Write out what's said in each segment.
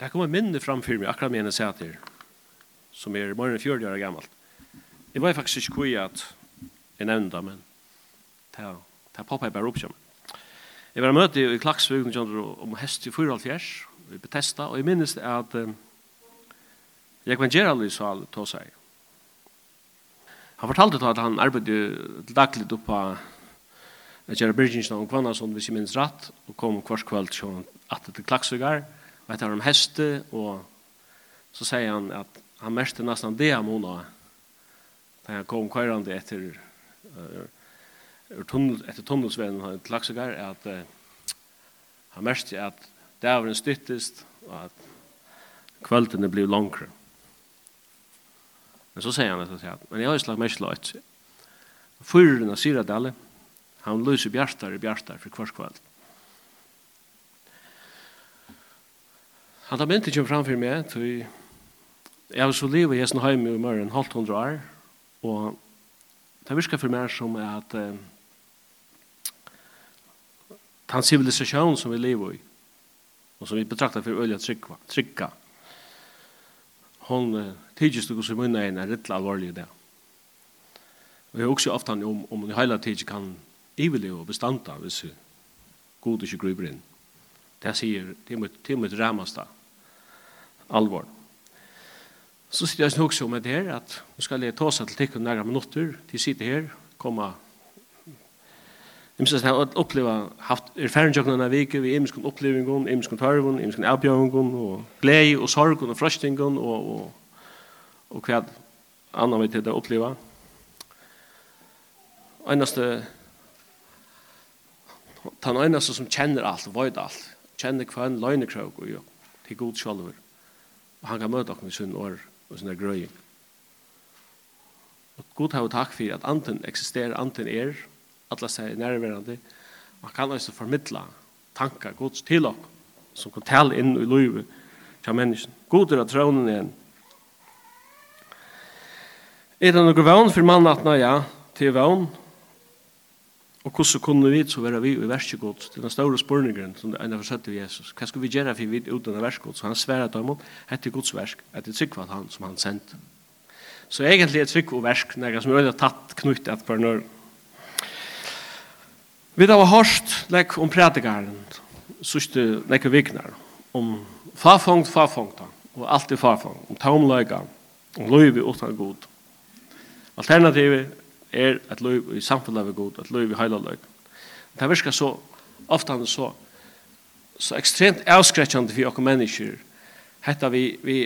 Det kommer minne framfyr meg, akkurat med en sæter, som er morgen 40 år gammalt. Det var faktisk ikke kjøy at jeg nevnte men det, det poppet jeg bare opp. Jeg var møte i Klaksvig om hest i 4,5 vi betesta, og jeg minnes at um, jeg kan gjøre alle i sal til seg. Han fortalte at han arbeidde daglig opp på Gerard Birgensson og Kvannason, hvis jeg minnes rett, og kom kvart kveld til at det til Klaksvigar, og og etter om heste, og så sier han at han meste nesten det han måna, da han kom kvarande etter, uh, tunnel, han ett til Laksegar, at uh, han meste at det var en styttest, og at kvöldene blir långre. Men så sier han etter seg, men jeg har slagt mest løyt. Fyrren av Syradale, han lyser bjartar i bjartar for kvarskvöld. Han har myntet kjem framfor meg, så jeg har så livet i Jessen Heim i morgen, halvt hundra år, og det virker for meg som at eh, den civilisasjonen som vi lever i, og som vi betraktar for øye trykka, trykka hon eh, tidligst og som munna en er litt alvorlig i det. Og jeg har også ofta om, om en heila tid kan ivelig og bestanda hvis god ikke gruber inn. Det sier, det er mitt ramasta alvor. Så sitter jeg også med det her, at nå skal jeg ta seg til tikkene nære minutter, de sitter her, komme Jeg synes at jeg har opplevd haft erfæringsjøkken denne vike, vi er imensken opplevingen, imensken tarven, imensken avbjørgen, og glede, og sorg, og frøstingen, og, og, og hva annet vi til det oppleva. Eneste, den eneste som kjenner alt og vøyde alt, kjenner hva en løgnekrøk og jo, til god sjalver. Og han kan møte dere i sin år og sin grøying. Og god har takk for at anten eksisterer, anten er, alle seg nærværende, man kan også formidla tankar gods til dere, som kan tale inn i livet til mennesken. God er at tronen igjen. Er det noe vann for mannen at ja, til vann, Og hvordan kunne vi så være vi i verskegod? til den store spørningen som det enda sett vi Jesus. Hva skal vi gjøre for vi uten av verskegod? Så han sverre til ham, etter Guds versk, etter tryggvann han som han sendte. Så egentlig er trygg og versk når som er tatt knyttet etter hver nøren. Vi har hørt lek om prædikaren, sørste lekke vikner, om farfongt, farfongt, og alt er farfongt, om tomløyga, om løyvi utan god. Alternativet er at liv i samfunnet er god, at liv i heila løg. Det virker så, ofte han så, så ekstremt avskrekkjande for oss mennesker, hetta vi, vi,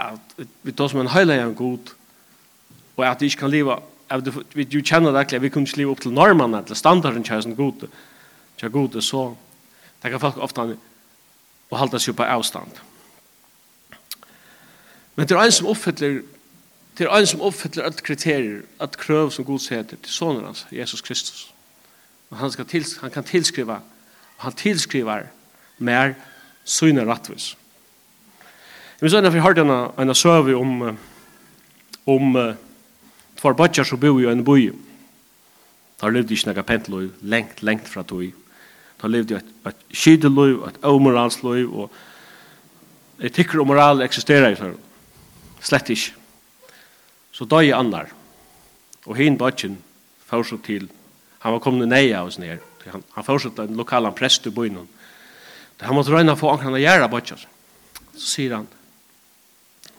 at vi tar som en heila er god, og at vi ikke kan leva, at vi jo kjenner det at vi kunne ikke leva opp til normene, til standarden kjæresten god, kjære god, så det kan folk ofte og halda seg på avstand. Men det er en som oppfyller Det er en som oppfyller alle kriterier, alle krøv som Gud heter til sonen hans, Jesus Kristus. Og han, skal til, han kan tilskriva, og han tilskriver mer syne rattvis. Jeg vil sånn at vi har denne, en søve om, om uh, tvær bøtjer som bor i en boi. Da levde ikke noe pentløy, lengt, lengt fra tog. Da levde et, et skydeløy, et omoralsløy, og etikker og moral eksisterer i sånn. Slett ikke. Så døg annar. Og hin bøtjen fortsatt til. Han var kommet nøye av oss ned. Han, han fortsatt til en lokal prest i byen. Han måtte røyna få ankran å gjøre bøtjen. Så sier han,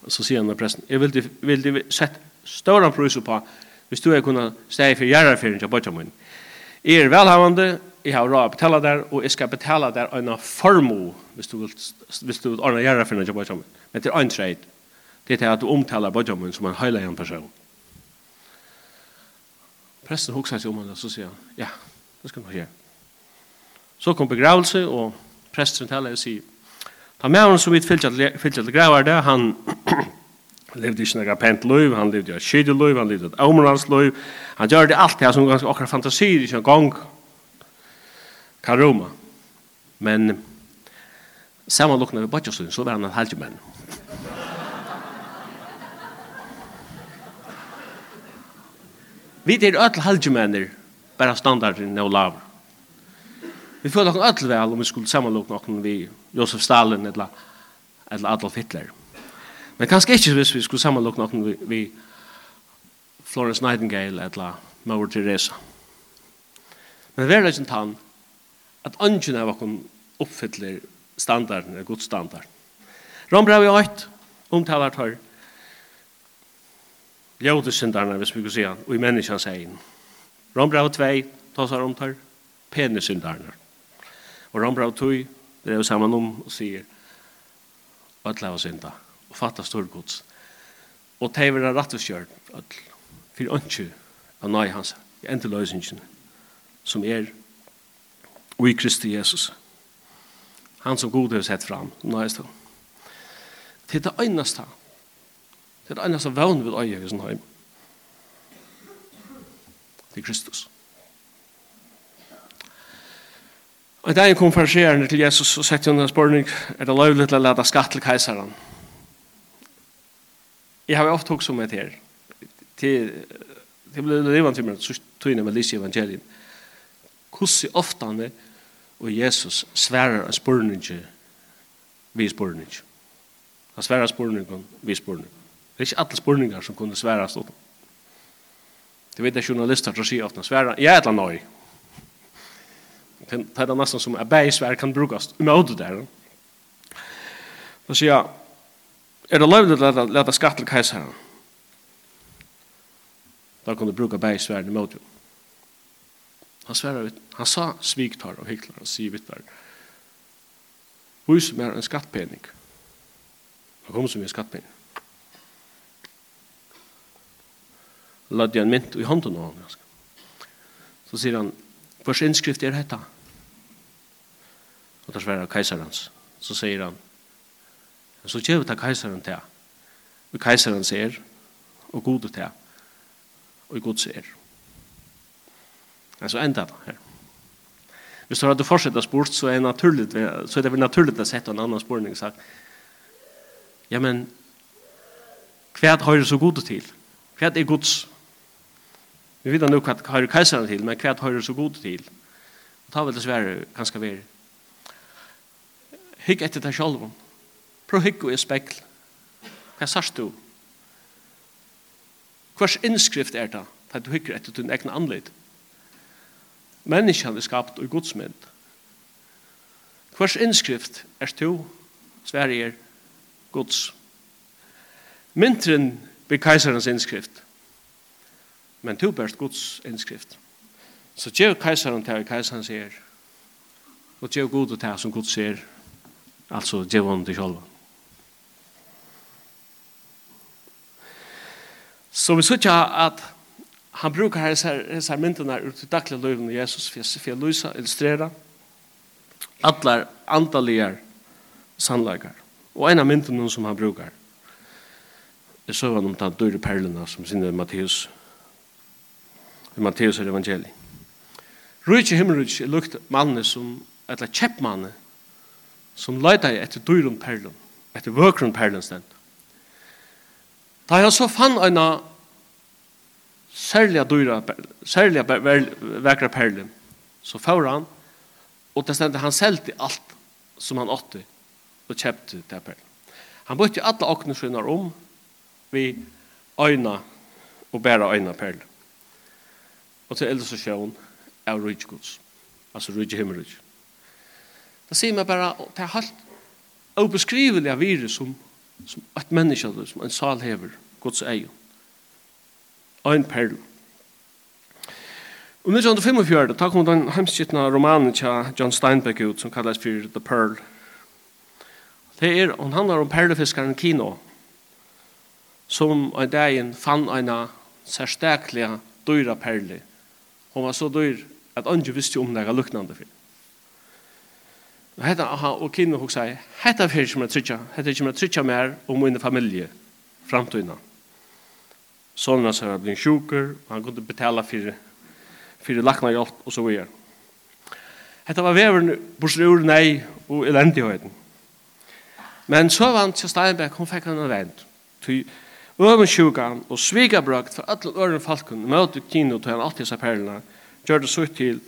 så sier han til presten, jeg vil, vil, vil sette større pris på hvis du er kunne steg for gjerrarfyrin til bøtjen min. Jeg er velhavande, jeg har råd å betala der, og jeg skal betala der en formu hvis du vil, hvis du vil ordne gjerrarfyrin til bøtjen min. Men det er en treit det er at du omtaler Benjamin som en heilig person. Presten hoksa seg om henne, så sier han, ja, det skal du gjøre. Så kom begravelse, og presten taler og sier, ta med henne som vi fyllt til gravar det, han levde ikke noe pent liv, han levde et skydde liv, han levde et omrans liv, han gjør det alt det som ganske akkurat fantasier, ikke en gang, kan roma. Men samanlokna vi Bajasund, så var han en halvmenn. Vi er öll halvjumenner, bara standarden og lav. Vi føler oss öll vel om vi skulle samanlokna oss vi Josef Stalin eller, eller Adolf Hitler. Men kanskje ikke hvis vi skulle samanlokna oss vi, vi Florence Nightingale eller Mauer Teresa. Men det er ikke tann at ønsken av oss oppfyller standarden, godstandarden. i 8 omtalar tar ljódesyndarna, hvis vi kan säga, og i menneskens egen. Rombrau 2, tåsar om tar penisyndarna. Og Rombrau 2, det er jo sammen om og sier, öll synda, og fatta storgods. Og teivera rattveskjörd, öll, for ønsju av nøy hans, i endeløysingen, som er og i Kristi Jesus. Han som god har sett fram, nøyest han. Til det øyneste han, Det er det eneste vevn vi øye i sin heim. Det er Kristus. Og da jeg kom farserende til Jesus og sette henne spørning, er det lovlig til å lade skatt til keiseren. Jeg har jo ofte hokst om et her. Det ble livet til meg, så tog jeg med Lise evangelien. Hvordan ofte han er, og Jesus sverer en spørning vi spørning. Han sverer spørningen vi spørning. Det er ikke alle spurningar som kunne svære åt. Det vet jeg journalister som sier ofte sværa, jeg er et eller annet Det er nesten som er bæg kan brukes, om jeg der. Så sier jeg, er det løyvlig å lete skatt til keiseren? Da kunne bruka bare sværen i møte. Han sværa, han sa sviktar og hyklar og sier vittverk, hvor som er en skattpening. Han kom som en skattpening. lade jeg en mynt i hånden av ham. Så sier han, først innskrift er dette? Og det sverer keiserens. Så sier han, så gjør vi til keiseren til. Og keiseren ser, og gode til. Og god ser. Men så enda det her. Hvis du hadde fortsett å spurt, så er, naturligt, så er det vel naturligt å sette en annan spørning og sagt, ja, men, hva hører så god til? Hva er gods? Vi vet nok hva har kajsaren til, men hva hører så god til. Og ta vel dessverre kanskje vi Hygg etter deg selv. Prøv hygg og i spekkel. Hva sørst du? Hvers innskrift er det? Da du hygger etter din egen anledd. Menneskene er skapt og godsmynd. Hvers innskrift er to? Sverige er gods. Myntren blir kajsarens innskrift men to bæst Guds innskrift. Så djev kajsaren til kajsaren sier, og djev god til som Gud sier, altså djev han til sjolva. Så vi sier at han brukar hessar myndene ut til daglig løyven av Jesus for å lysa, illustrera alle andalige sannleikar. Og en av myndene som han brukar er søvann om den døyre perlene som sinne Matteus 1 i Matteus evangeli. Rujtje himmelrujtje er lukt manne som, eller kjeppmanne, som leita etter dyrun perlum, etter vøkrun perlum stend. Da jeg så fann eina særliga dyra, særliga vekra perlum, så får han, og det stendte han selte alt som han åtte, og kjepte det perlum. Han brukte alle åkne skinnar om, vi øyna, og bæra øyna perlum og til illustration av rydggods, altså rydg himmelrydg. Da sier man bare, det er helt obeskrivelig av virus som, som et menneske, som en salhever, gods egen. Og en perl. Og 1945, da kom den hemskittna romanen til John Steinbeck ut, som kalles for The Pearl. Det er, hun handlar om perlefiskaren Kino, som en dag fann en særstaklega dyra perle Hon var så dyr at andre visste om det luknande for. Og hetta aha, og kvinne hugsa seg, hetta fyrir sum at trytja, hetta kommer jeg trytja mer um min familie, framtøyna. Sånn hans har sjúkur, sjuker, og han betala fyrir, fyrir lakna hjálp og so videre. Hetta var veveren bursur nei og elendigheten. Men så vant til Steinbeck, hun fikk han en vent. Ty, Øvensjukan og svigabrakt for alle øren falken møte Kino til han alltid sa perlene, gjør det så til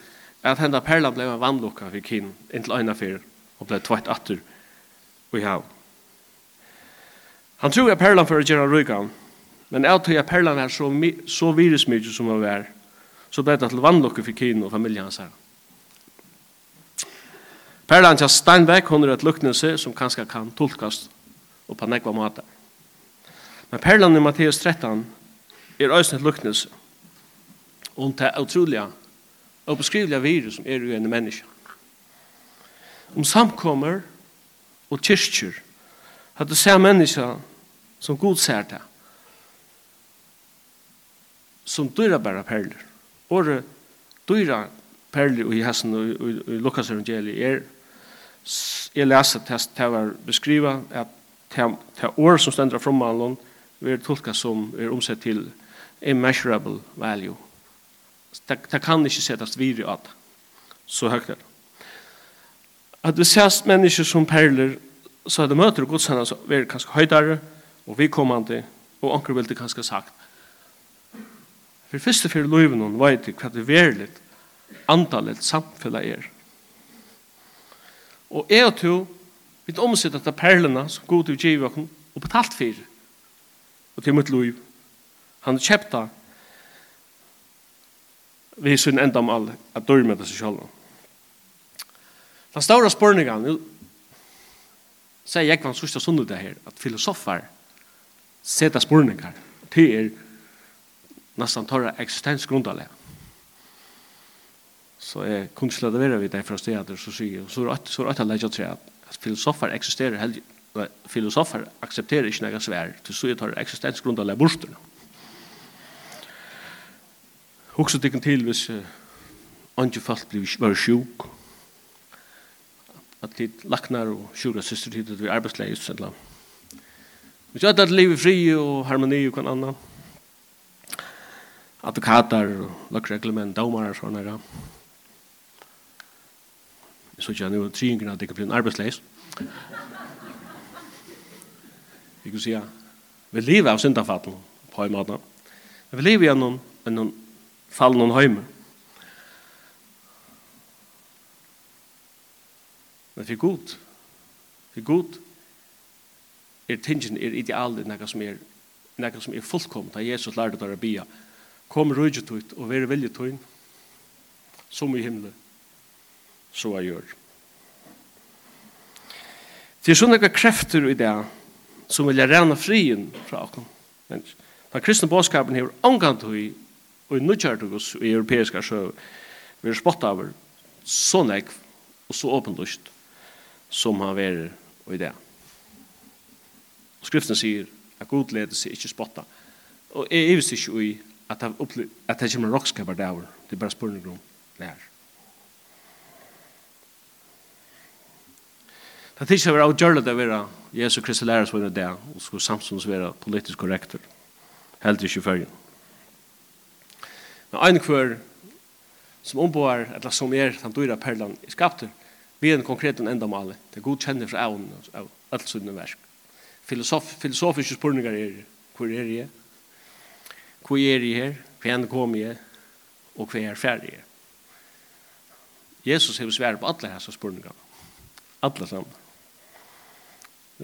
at henda perla ble en vannlukka for Kino inntil øyna fyrir og ble tveit atter i hav. Han tror jeg perlan for å gjøre rykan, men jeg tror jeg perlan er så, så virusmykje som han var, så ble det til vannlukka for Kino og familien hans her. Perlan til Steinbeck, hun er et luknelse som kanskje kan tolkast og på nekva måter. Men perlan i Matteus 13 er øyne et luknelse om det utrolige og beskrivelige virus som er i en menneske. Om samkommer og kyrkjer at du ser mennesker som god ser det som dyrer bare perler. og dyrer perler i hessen og i Lukas evangeliet er jeg leser til det var at det år som stender fra Malon ver tolka som er omsett til immeasurable value. Det, det kan ikke settes videre at så høyt er At vi ser mennesker som perler, så er det møter og så som er kanskje høydere og vi vidkommende, og anker vil det kanskje sagt. For første fyrir loven og vet hva det er litt antallet samfunnet er. Og jeg og to, vi omsett at perlene som god utgiver og betalt for og til mitt liv. Han kjepta vi sin enda om alle at dør med det seg selv. Den store spørningen, sier jeg hva sørste sunnet det her, at filosofer seta spørninger til er nesten tørre eksistensgrundalega. Så jeg kunne ikke lade være vidt det fra stedet, så sier jeg, så er det at jeg legger til at filosofer eksisterer heldig filosofer aksepterer ikke noen svær, til så tar eksistensgrunndal av borstene. Også tykken til hvis andre folk blir var sjuk, at de laknar og sjuka syster tid at vi arbeidsleis, eller vi kjøtt at liv i fri og harmoni og kan annan, advokater og lakreglement, daumar og sånne her. Så ikke jeg nå tryggene at jeg blir en arbeidsleis vi kan säga vi lever av syndafallen på hemmaden. Men vi lever genom en fall fallen hemma. Men vi for god, vi for god er tingen, er ideal idealet, nekka som er, nekka som er fullkommet, da Jesus lærte der å bia. Kom røyget ut og være velget ut, som i himmelen, så jeg gjør. Det er sånne krefter i det, som vilja rena frien fra okken Men Den kristne bådskapen har omgant hui og i nudgjart hos i europeiska sjø vi er spott av så nekv og så åpenlust som han er og i det. Og skriften sier at god leder seg ikke spotta og jeg er visst ikke i at det kommer rockskaper der det er bare spørsmål om det her. Det er ikke å være avgjørlig det å være Jesu Kristi lærer som er det, og så samtidig være politisk korrektor. Helt ikke før. Men en kvar som omboer, eller som er, den dyrer perlen i skapter, vi er en konkret en enda maler. Det er godkjenner fra avn av alt sånne versk. Filosof, filosofiske spurningar er hvor er jeg? Hvor er jeg her? Hvor er kom jeg? Og hvor er ferdig jeg? Jesus har svært på alle hessa spurningar. Alle sammen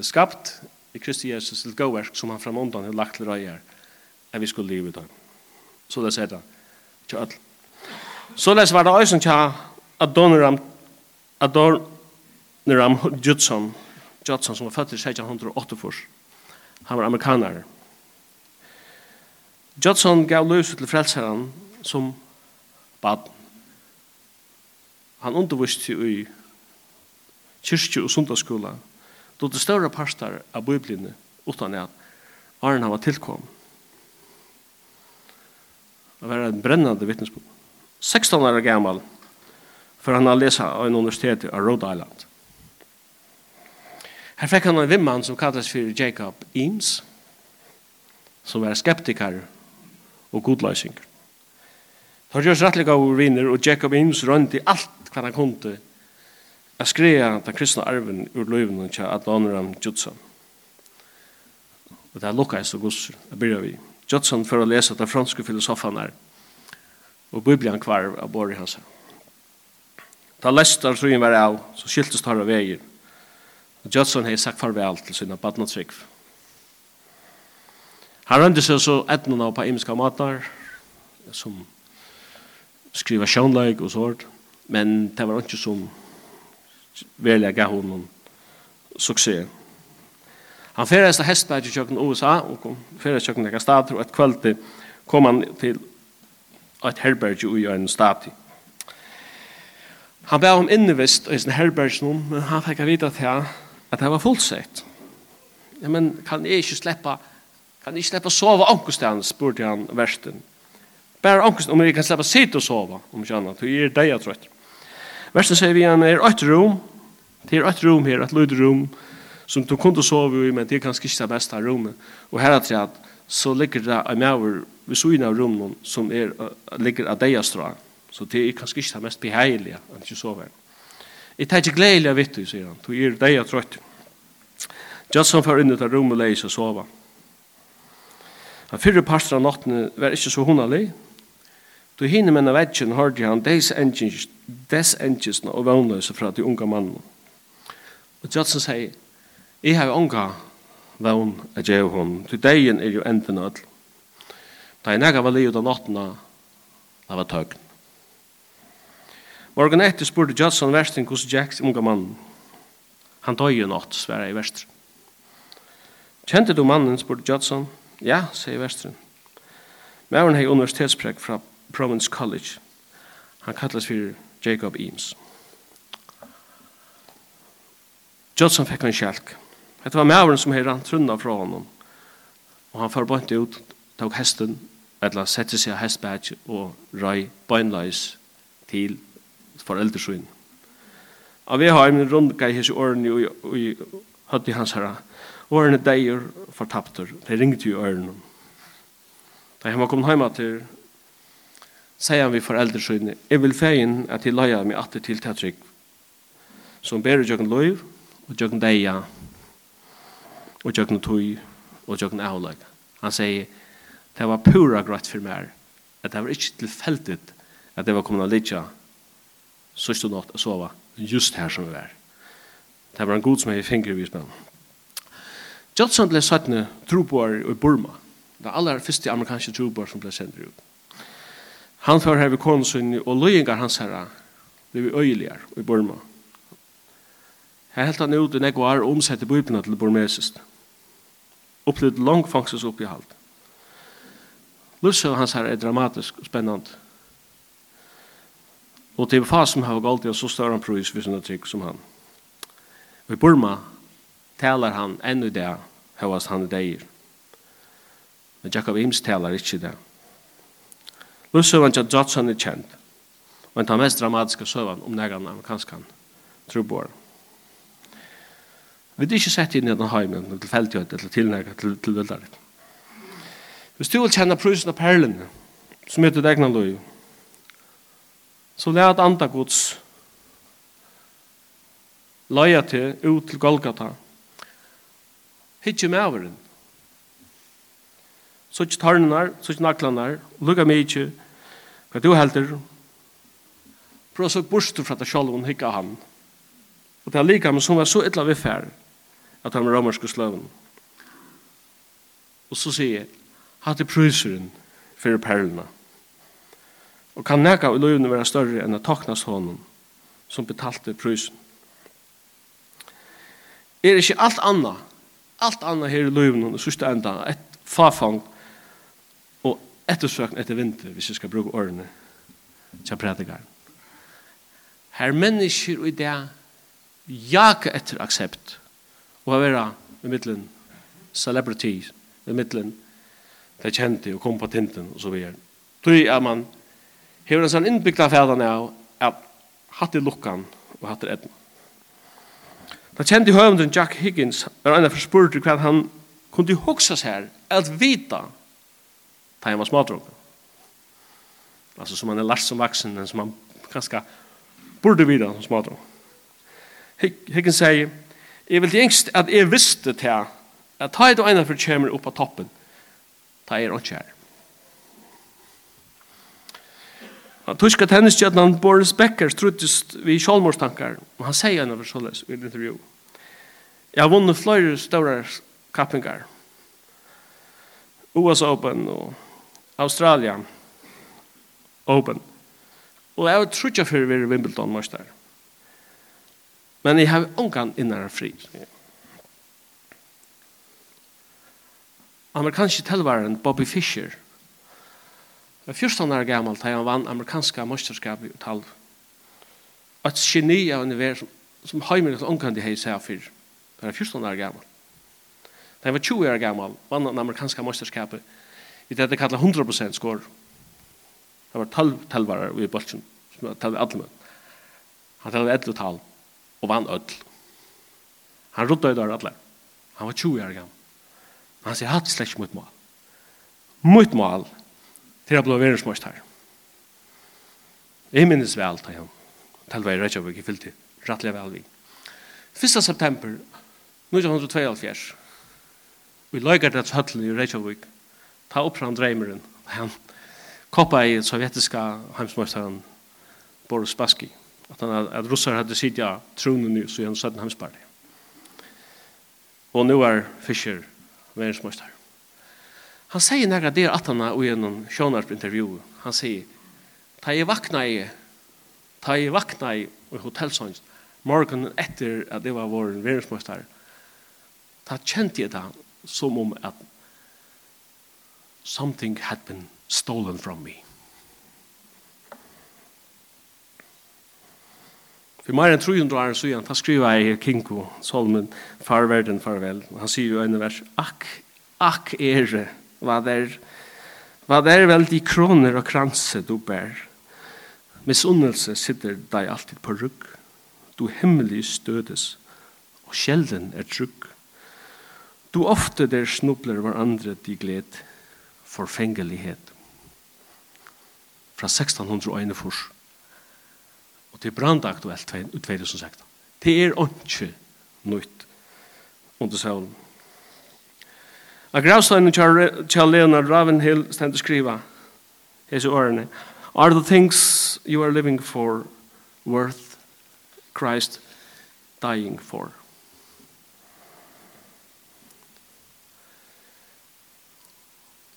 skapt i Kristi Jesus til gåverk som han framåndan har lagt til røyer at vi skulle livet av. Så det sier det. Til alle. Så det var det også til Adoniram Adoniram Judson Judson som var født i 1608 Han var amerikaner. Judson gav løs til frelseren som bad. Han underviste i kyrkje og sundagsskolen då det större parstar av Bibeln utan att Arne var tillkom. Det var en brennande vittnesbörd. 16 år gammal för han har läsa av en universitet i Rhode Island. Här fick han en vimman som kallas för Jacob Eames som var skeptiker och godlösinger. Han gjørs rettelig av vinner og Jacob Eames rønte i alt hva han kunne Jeg skrev den kristne arven ur løyven og kjær Adoniram Judson. Og det er lukkast og gusser, jeg byrja vi. Judson for å lese den franske filosofen er, og biblian kvar av Borg hans. Da lestar truen var av, så skyltes tar av veier. Og Judson har sagt farvel til sina badnatrygg. Han rønte seg så etnene på imiska matar, som skriva sjånleik og sånt, men det var ikke som velja gav honom suksess. Han færast av hestberg i kjøkken USA, og kom færast kjøkken nekka stater, og et kvöldi kom han til et herberg i en stati. Han bæg om innevist i sin herberg noen, men han fikk vita til at det var fullsett. Ja, men kan jeg ikke sleppa kan jeg ikke sleppa sova ankerstein, spurte han versten. Bare ankerstein, om jeg kan sleppa sitte og sova, om ikke annet, for jeg er deg trøyt. Versen sier vi han er ett rom, det er ett rom her, eit lyd rom, som du kunde sove i, men det er kanskje ikke det beste av rommet. Og her er det at så ligger det en mjøver ved siden av rommet som er, ligger av deg strå. Så det er kanskje ikke det mest beheilige at ikke sover. Jeg tar ikke gledelig av vittu, sier han. Du er deg trøtt. Just som for inn ut av rommet leis og sove. Han fyrre parten av nattene var ikke så hundalig. Du hinner med en vetjen hørte han, deis engines desengjesna og vannløse fra de unga mannen. Og Judson sier, jeg har unga vann av jeg hun, til degen er jo enden ødel. Da jeg nega var livet av nattena, det var tøgn. Morgen etter spurte Judson versten hos Jacks unga mannen. Han døg jo natt, sverre i vestre. Kjente du mannen, spurte Judson. Ja, sier vestren. Mæren hei universitetspreg fra Province College. Han kallas fyrir Jacob Eames. Judson fikk en kjelk. Det var mæveren som herran trunna fra honom. Og han forbønte ut, tok hesten, eller sette seg av hestbæt og røy bøgnleis til foreldresyn. Og vi har en rundgei hese årene i høtt hans herra. Årene deier fortapter. De ringte jo årene. Da han var kommet hjemme til sier han vi foreldre søgne, jeg vil feien at jeg løyer meg atter til tætrygg, som ber jøkken løyv, og jøkken deia, og jøkken tøy, og jøkken avlag. Han sier, det var pura grøtt for meg, at det var ikke tilfeldig at det var kommet av litja, sørste natt og sova, just her som vi var. Det var en god som jeg finner vis med. Judson ble satt ned troboer i Burma, det aller første amerikanske troboer som ble sendt ut. Han fører her ved konsunni, og løyengar hans herra blir øyeligar i Burma. Her helt han ut i nekko og omsett i bøybina til burmesist. Opplevd lang fangses i halt. Lusset hans her er dramatisk og spennende. Og til som har alltid en så større prøys han er trygg som han. Og i Burma taler han ennå det høyast han er deir. Men Jakob Ims taler ikke det. Løsøvann til Jotson er kjent, og en av mest dramatiske søvann om nægan han. trubor. Vi har ikke sett inn i den heimen, til feltjøyt, til tilnægget, til, til vildarit. Hvis du vil kjenne prusen av perlene, som heter degna løy, så lær at andre gods løya til ut til Golgata. Hittje med averen, så ikke tarnar, så ikke naklanar, lukka meg ikke, hva du helder, prøv å søk borster fra det sjálf og hikka han. Og det er lika, men som var så illa viffer, at han var romerske sløven. Og så sier jeg, hatt i prøyseren for perlene. Og kan neka i løyvene være større enn å taknas hånden som betalte prøysen. Er ikke alt anna, alt anna her i løyvene, og sørste enda, et farfang, ettersøkn etter vinter, hvis jeg skal bruke årene til predikaren. Her mennesker i det jager etter aksept og å være i midtelen celebrity, i midtelen det kjente og kompatenten og så videre. Tøy at man har en sånn innbygd av fædene av at hatt i lukkan og hatt i edden. Da kjente høvenden Jack Higgins var en av forspurt hva han kunne hoksa seg her at vita ta han var smadrunken. Alltså som han är lärt som vaksen, men som han ganska borde vita som smadrunken. Hicken säger, jeg vil engst at jeg visste til at ta et og ene for kommer opp på toppen, ta er ikke her. Han tyska tennisstjärnan Boris Becker struttes vid självmordstankar. Och han säger en av således i en intervju. Jag har vunnit flera stora kappingar. USA Open och Australia Open. Og jeg har trodd jeg før vi er Wimbledon mest der. Men jeg har ångan innan fri. Amerikanske telvaren Bobby Fischer var 14 år gammal da han vann amerikanska mesterskap i talv. Et geni av univers som som heimer til ångan de hei seg fyrir. Det var 14 år gammal. Da han var 20 år gammal vann han amerikanska mesterskapet vi det kallar 100% skor. Det var 12 talvarar i bolchen, som talde alle menn. Han talde 11 tal, og vann öll. Han rodde i dörr allar. Han var 20 år gammal. Han sier, hatt slett mot mål. Mot mål, til å bli verensmåst her. Jeg minnes vel, tar han. Talva i Reykjavik i fylltid. Rattliga vel vi. 1. september 1972. Vi lagar det høtlen i Reykjavik ta opp han dreimeren. Han koppa i sovjetiska heimsmøysteren Boris Baski. At, han, at russar hadde sidja tronen nu, så gjennom 17 heimsparti. Og nu er Fischer verdensmøyster. Han sier nægra der at han er en sjånarp-intervju. Han sier, ta jeg vakna i, ta jeg vakna i hotellsønst, morgen etter at det var vår verdensmøyster, ta kjent jeg det som om at something had been stolen from me. For mer enn 300 år siden, da skriver jeg her Kinko, Solmen, farverden, farvel. Han sier jo en vers, akk, akk ere, hva der, hva der vel de kroner og kranse du bær. Misunnelse sitter deg alltid på rygg. Du himmelig stødes, og sjelden er trygg. Du ofte der snubler hverandre de gled forfengelighet. Fra 1641. Og det er brandaktuelt i 2016. Det er ikke nytt under søvn. A gravsteinen til Leonard Ravenhill stendt å skriva hese årene. Are the things you are living for worth Christ dying for?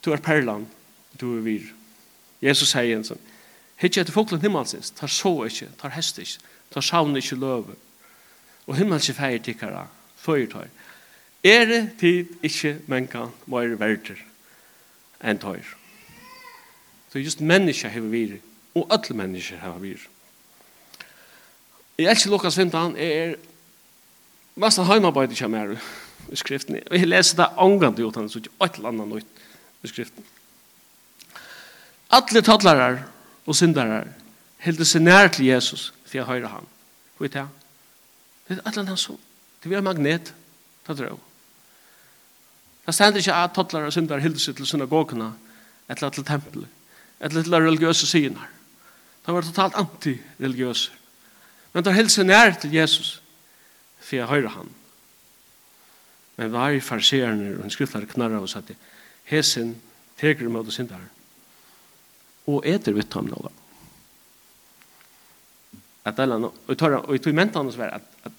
Du er perlan, du er vir. Jesus sier en sånn, Hitt etter folklen himmelsins, tar så ikkje, tar hest ikkje, tar savn ikkje løve. Og himmelske feir tikkara, føyer tar. Er det tid ikkje menka meir verder enn tar. Så just menneska hever vir, og alle menneska hever vir. Jeg elsker Lukas 15, jeg er mest av heimabeid ikkje mer i skriften. Og jeg leser det angant i utan, så ikke et eller annet nytt i skriften. Alle tattlarar og syndarar heldur seg nær til Jesus for jeg høyre han. Hvor er det? Det er alle han som. Det er magnet. Det er Det stender ikke at tattlarar og syndarar heldur seg til synagogene eller til tempelet eller til religiøse synar. Det var totalt antireligiøse. Men de heldur seg nær til Jesus for jeg høyre han. Men var i farserene og en skriftlar knarra og satt hesen teker mot og syndar. Og eter vitt ham nåla at alla og tar og tog mentan oss at, at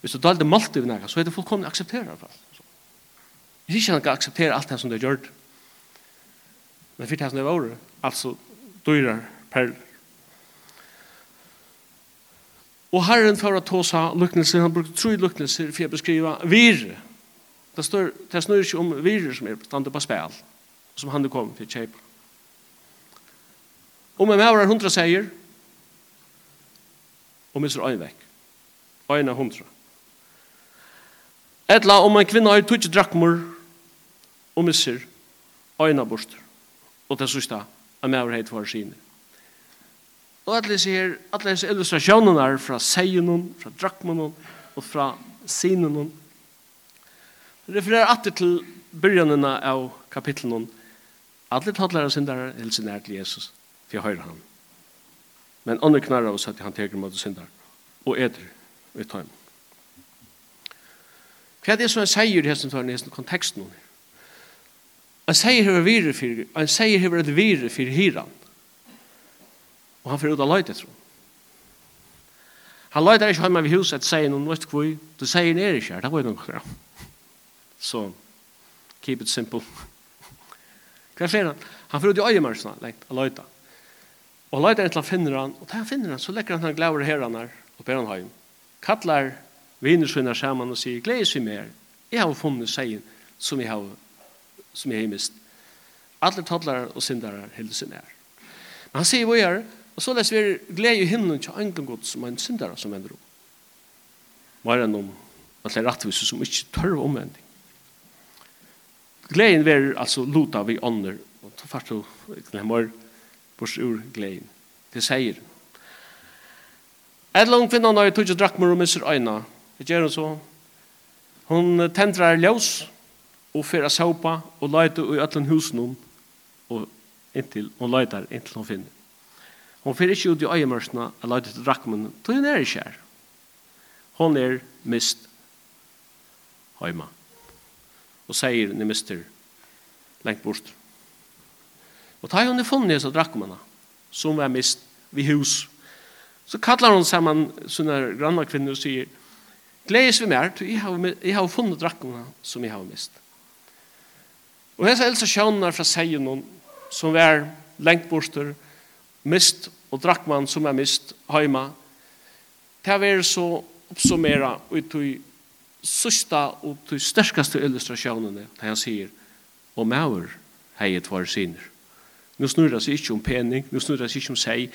hvis du dalde malt i nega så er det fullkomlig akseptera i hvert fall hvis ikke han kan akseptera alt det som du har gjort men fyrt det som det var altså dyrar per og herren for å ta seg luknelser han brukte tro i luknelser for å beskriva virre Det, står, det snur ikke om virer som er standet på spil, som han kom til kjøper. Om en maver hundra seier, og misser øyn vekk. Øyn er hundra. Etla om en kvinna har tutsi drakmur, og misser øyn er borster. Og det sista, en maver heit var sine. Og at lese her, at lese illustrasjonen er fra seien, fra drakmunnen og fra sinen, refererer alltid til byrjanina av kapitlen Alle tattlæra syndare hilser nær til Jesus, for jeg høyre han. Men andre knarra oss at han teker mot syndar, og edder vi tar tøym. Hva er det som han sier i hesten tøyne, i hesten konteksten? Han sier hever vire for, han sier hever et vire for hiran. Og han får ut av løyt tror Han løyt er ikke hjemme ved huset, sier noen, vet du hva, du sier nere ikke her, det var jo noen krav. Så keep it simple. Hva skjer han? Han får ut i øyemarsene, lengt, og løyta. Og løyta er han finner han, og da han finner han, så lekker han han glaver her han her, og ber han heim. Kattler viner sine sammen og sier, gledes vi mer. Jeg har funnet seien som jeg har, som jeg har mist. Alle tattler og syndere hilder sin er. Men han sier hva gjør, og så leser vi glede i himmelen til en gang som en syndere som vender om. Mer det noen, at det er rettvis som ikke tør omvending. Gleden ver altså luta vi ånder, og ta fart og glemmer bors ur gleden. Det sier. Et langt kvinna når jeg tog ikke drakk med misser øyna. Det gjør hun så. Hun tendrar ljøs, og fyrir saupa, og leiter i ætlen husen hun, og inntil, hun leiter inntil hun finner. Hon fyrir ikkje ut i øyemørsna, og leite til drakmen, tog hun er ikkje her. Hon er mist høyma og sier ni mister lengt bort. Og ta hon i funnet så drakk som er mist vi hus. Så kallar hon saman sånne granna kvinner og sier Gledes vi mer, jeg har, jeg har funnet drakkene som jeg har mist. Og hese elsa sjønner fra Seionon, som er lengt borster, mist og drakkmann som er mist, heima, det er så oppsummera ut i sista og til sterkaste illustrasjonene da han sier og maur hei et var sinner Nå snur det seg ikke om pening nå snur det seg ikke om seg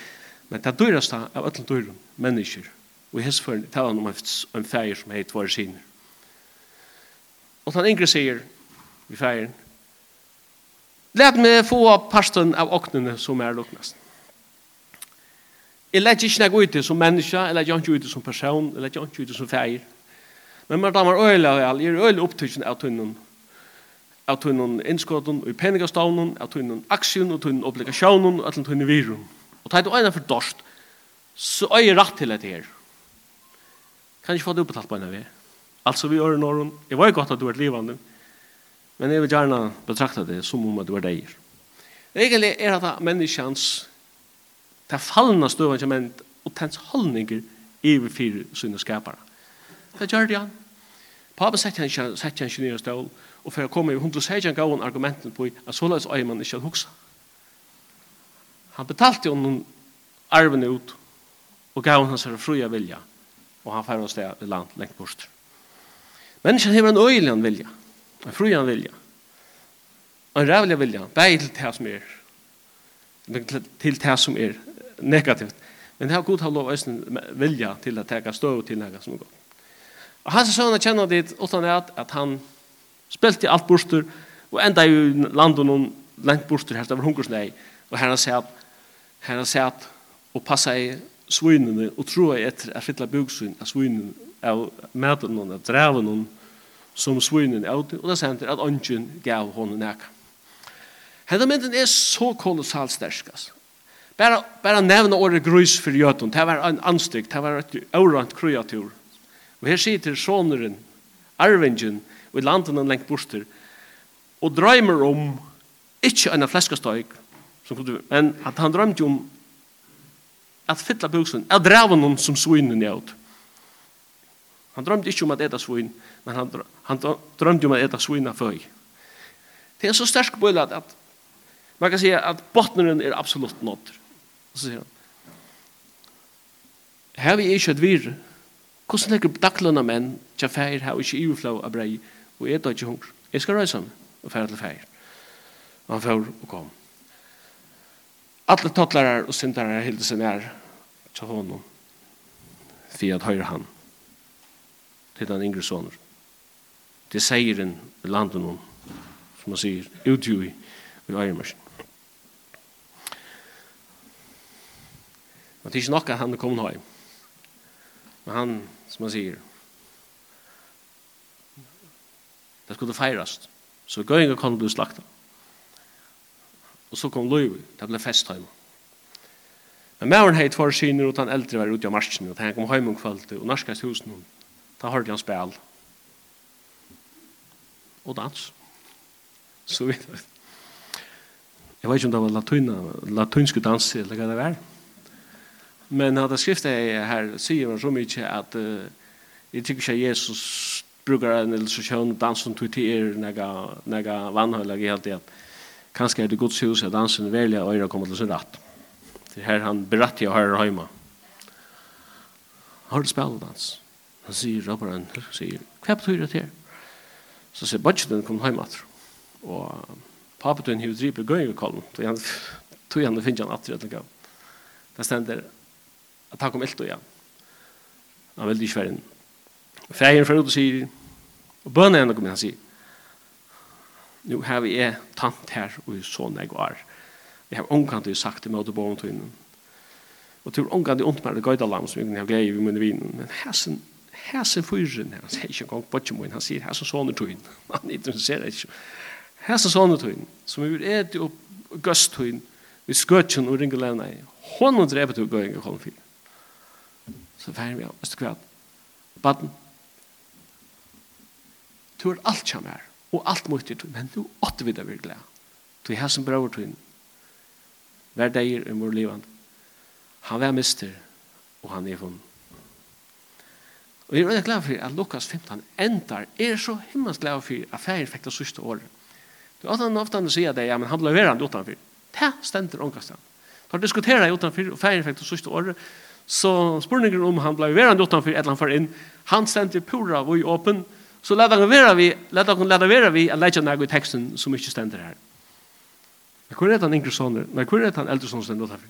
men det dyrast av alle dyrum mennesker og i hessføren taler han om en feir som hei et var sinner og han yngre sier i feiren Læt meg få parsten av åknene som er luknast. Jeg lett ikke nek ut som menneske, jeg lett ikke ut som person, jeg lett ikke ut som feir. Men man damar øyla vel, jeg er øyla opptøysen av tunnen av tunnen innskåten og i penningastavnen, av tunnen aksjon og tunnen obligasjonen og tunnen tunnen virun. Og tar du øyna for dorst, så øy er rett til dette her. Kan ikke få det oppetalt på en av vi. Altså vi øyre norren, jeg var godt at du er livande, men jeg vil gjerne betrakta det som om at du er deir. Egentlig er det menneskjans det fallna støvann som en og tens holdninger i vi fire sinne skapare. Det gjør det han. Papen sett han sett han ikke kinere stål, og for å komme i 116 gav argumenten på at så løs øy man ikke hadde huksa. Han betalte jo noen arven ut, og gav hans herre fruja vilja, og han færre oss det i land lengt bort. Menneskene har en øyelig vilja, en fruja vilja, en rævlig vilja, bare til det som er, til det som er negativt. Men det har god har lov vilja til å teka støv til noe som er godt. Og hans sønne kjenner dit utan at, at han spilte alt borster, og enda i landet noen lengt borster her, det var hungersnei, og her han sier her han sier at og passa i svinene, og troa etter at fylla bugsvin av svinen, av maten noen, av dreven noen, som svinen av og det sier at ånden gav hånden nek. Hedda mynden er så kolossalt stersk, altså. Bara, bara nevna året grus för jötun, det var en anstrykt, det var ett orant kreatur Og her sitter soneren, arvingen, og i landen han lengt borster, og drøymer om, ikke en fleskastøyk, men at han drømte om at fylla buksen, at drava noen som svinen i ut. Han drømte ikke om at eta svin, men han, han drømte om at eta svin av føy. Det er så sterk bøyla at, at man kan si at botneren er absolutt nått. Og så sier han, her vi ikke et virre, Hvordan legger daglønne menn til feir her og ikke iverflå av brei, og jeg død ikke hunger? Jeg skal reise ham og feir til feir. Og han fyr og kom. Alle tattlarar og syndarar hilde seg nær til honom, for at høyre han til den yngre soner. Det sier en landen om, som man sier, utgjøy i øyremersen. Men det er ikke nok at han er kommet høy. Men han som man sier. Det skulle feirast. Så gøynga kan bli slakta. Og så kom Løyvi, det ble fest hjemme. Men mæren heit var syner, og den eldre var ute av marsjen, og han kom heim om kvalitet, og narskast husen hun. Da hørte han spil. Og dans. Så vidt. Jeg vet ikke om det var latina, latinske danser, eller hva det var. Men hade skriftet är här säger man så mycket att uh, jag tycker att Jesus brukar en illustration dansen till till er några några vanhålliga helt det. Kanskje er det gods hus at dansen välja och öra kommer til sin rätt. Det er her han berättar jag här hemma. Har du spelat dans? Han sier, säger han, sier, hva betyr det här? Så sier, budgeten kom hem att och pappa den hur driver går i kollen. Så han tog han det finns han at det går. Det ständer at han kom ilt og igjen. Han veldig ikke være inn. Færen fra ut og sier, og bønner henne kom inn, han sier, nu har vi er tant her og sånn jeg var. Jeg har omkant det sagt til meg til bånd til innan. Og til omkant det ondt omkant det gøyda lam som jeg har glede i munne vinen, men hæsen, hæsen fyren han sier ikke engang bort til han sier hæsen sånne til innan. Han interesserer ikke. Hæsen sånne til innan, som vi vil til opp gøst til innan, vi skøtjen og ringelevna i, hånden drevet til å gøy en så færen vi av, vet du hva? Baden, du er alt som er, og alt mot i men du åtte videre vil glede. Du er som brøver til hver dag i vår liv. Han var mister, og han er vunnet. Og jeg er veldig glad for at Lukas 15 endar, er så himmels glad for at ferien fikk det sørste året. Du har den ofte sier det, ja, men han ble verand utanför. Det stender omkastan. Da diskuterer jeg utanför, og ferien fikk det sørste året, Så spurningen om han blev verande utanför ett land för in. Han sände pura var ju öppen. Så lät han vera vi, lät han lät vera vi att lägga i texten som ikkje ständer her. Men hur är han yngre soner? Men hur är han eldre soner ständer utanför?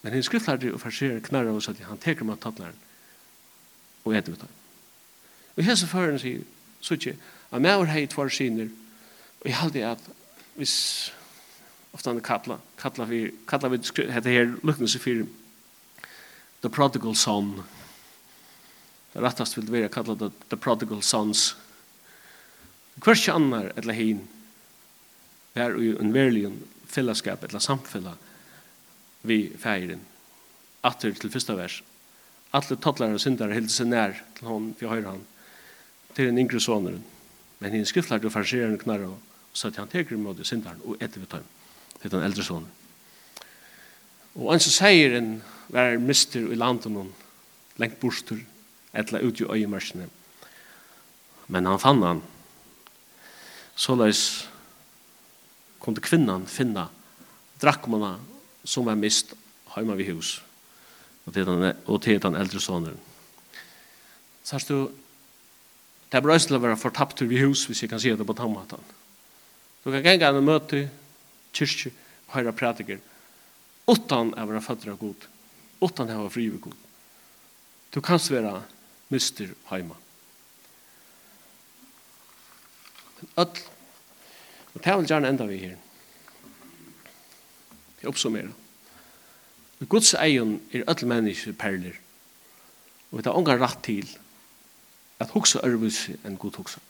Men hinn skriftlærdi og farsier knarra og at han teker med tattnaren og etter med. Og hese føren sier, sutje, at meður hei tvar sinir, og jeg halde at hvis ofta han kalla, kalla vi, kalla vi, hette her, luknelse fyrir, The Prodigal Son. Det rettast vil være kallet the, the Prodigal Sons. Hver ikke annar eller hin er jo en verlig fellesskap eller samfella vi feiren. Atter til første vers. Atle tattlar og syndare hilder seg nær til hon, vi høyre han, til den yngre soneren. Men hinn skriftlar og farsirer knarra og satt han teker mot syndaren og etter vi tøym til den eldre sonen. Og han som sier en var mister i landet noen lengt bostur, etla ut i øyemørsene. Men han fann han. Så løs kunne kvinnan finna drakkmana som var mist heima vid hus. Og til den, og til den eldre sonen. Sars du, det er bra til å være fortapt vid hus, hvis jeg kan si det på tammatan. Du kan genga en møte, kyrkje, høyra prædiker, utan att vara fötter av god, utan att vara fri god. Du kan vara mister heima. Öll, og det vil gjerne enda vi her. Jeg oppsummerer. I Guds egen er öll mennesker perler, og vi tar ångar rett til at hugsa ørvus enn god hugsa.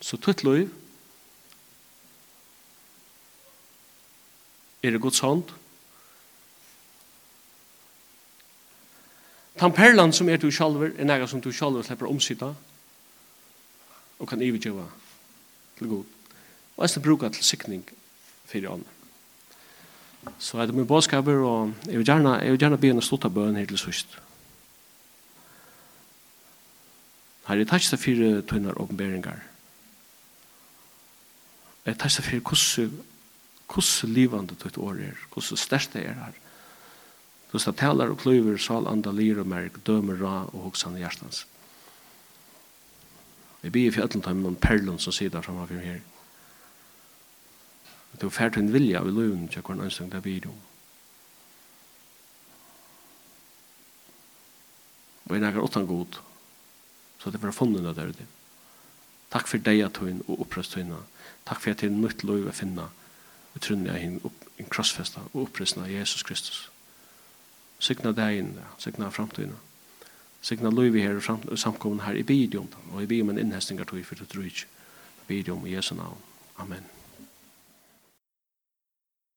Så tutt loiv, er det Guds hånd. Tan perlan som er du sjalver, er nega som du sjalver slipper omsida, og kan ivigjøva til god. Og eisne bruka til sikning fyrir ånd. Så er det min bådskaper, og jeg vil gjerne, jeg vil gjerne be en slutta av bøn her til sust. Her er takk fyrir tøynar åpenberingar. Jeg takk fyrir hvordan hvordan livande ditt år er, hvordan største er her. Du skal taler og kløver, sal, anda, lir og merk, dømer, ra og hoksan i hjertens. Vi blir i fjallet med noen perlen som sitter for her. Du er ferdig en vilja av løven til hvordan ønsker det blir om. Og jeg nægger åttan god, så det var funnet der ute. Takk for deg at hun og opprøst hun. Takk for at du er nytt lov å finne. Vi trunni av hinn krossfesta og opprystna av Jesus Kristus. Signa degin, signa framtiden, signa loivi her og samkommun her i bidium, og i bidium en innhestingar tog for det drujt, bidium i Jesu navn. Amen.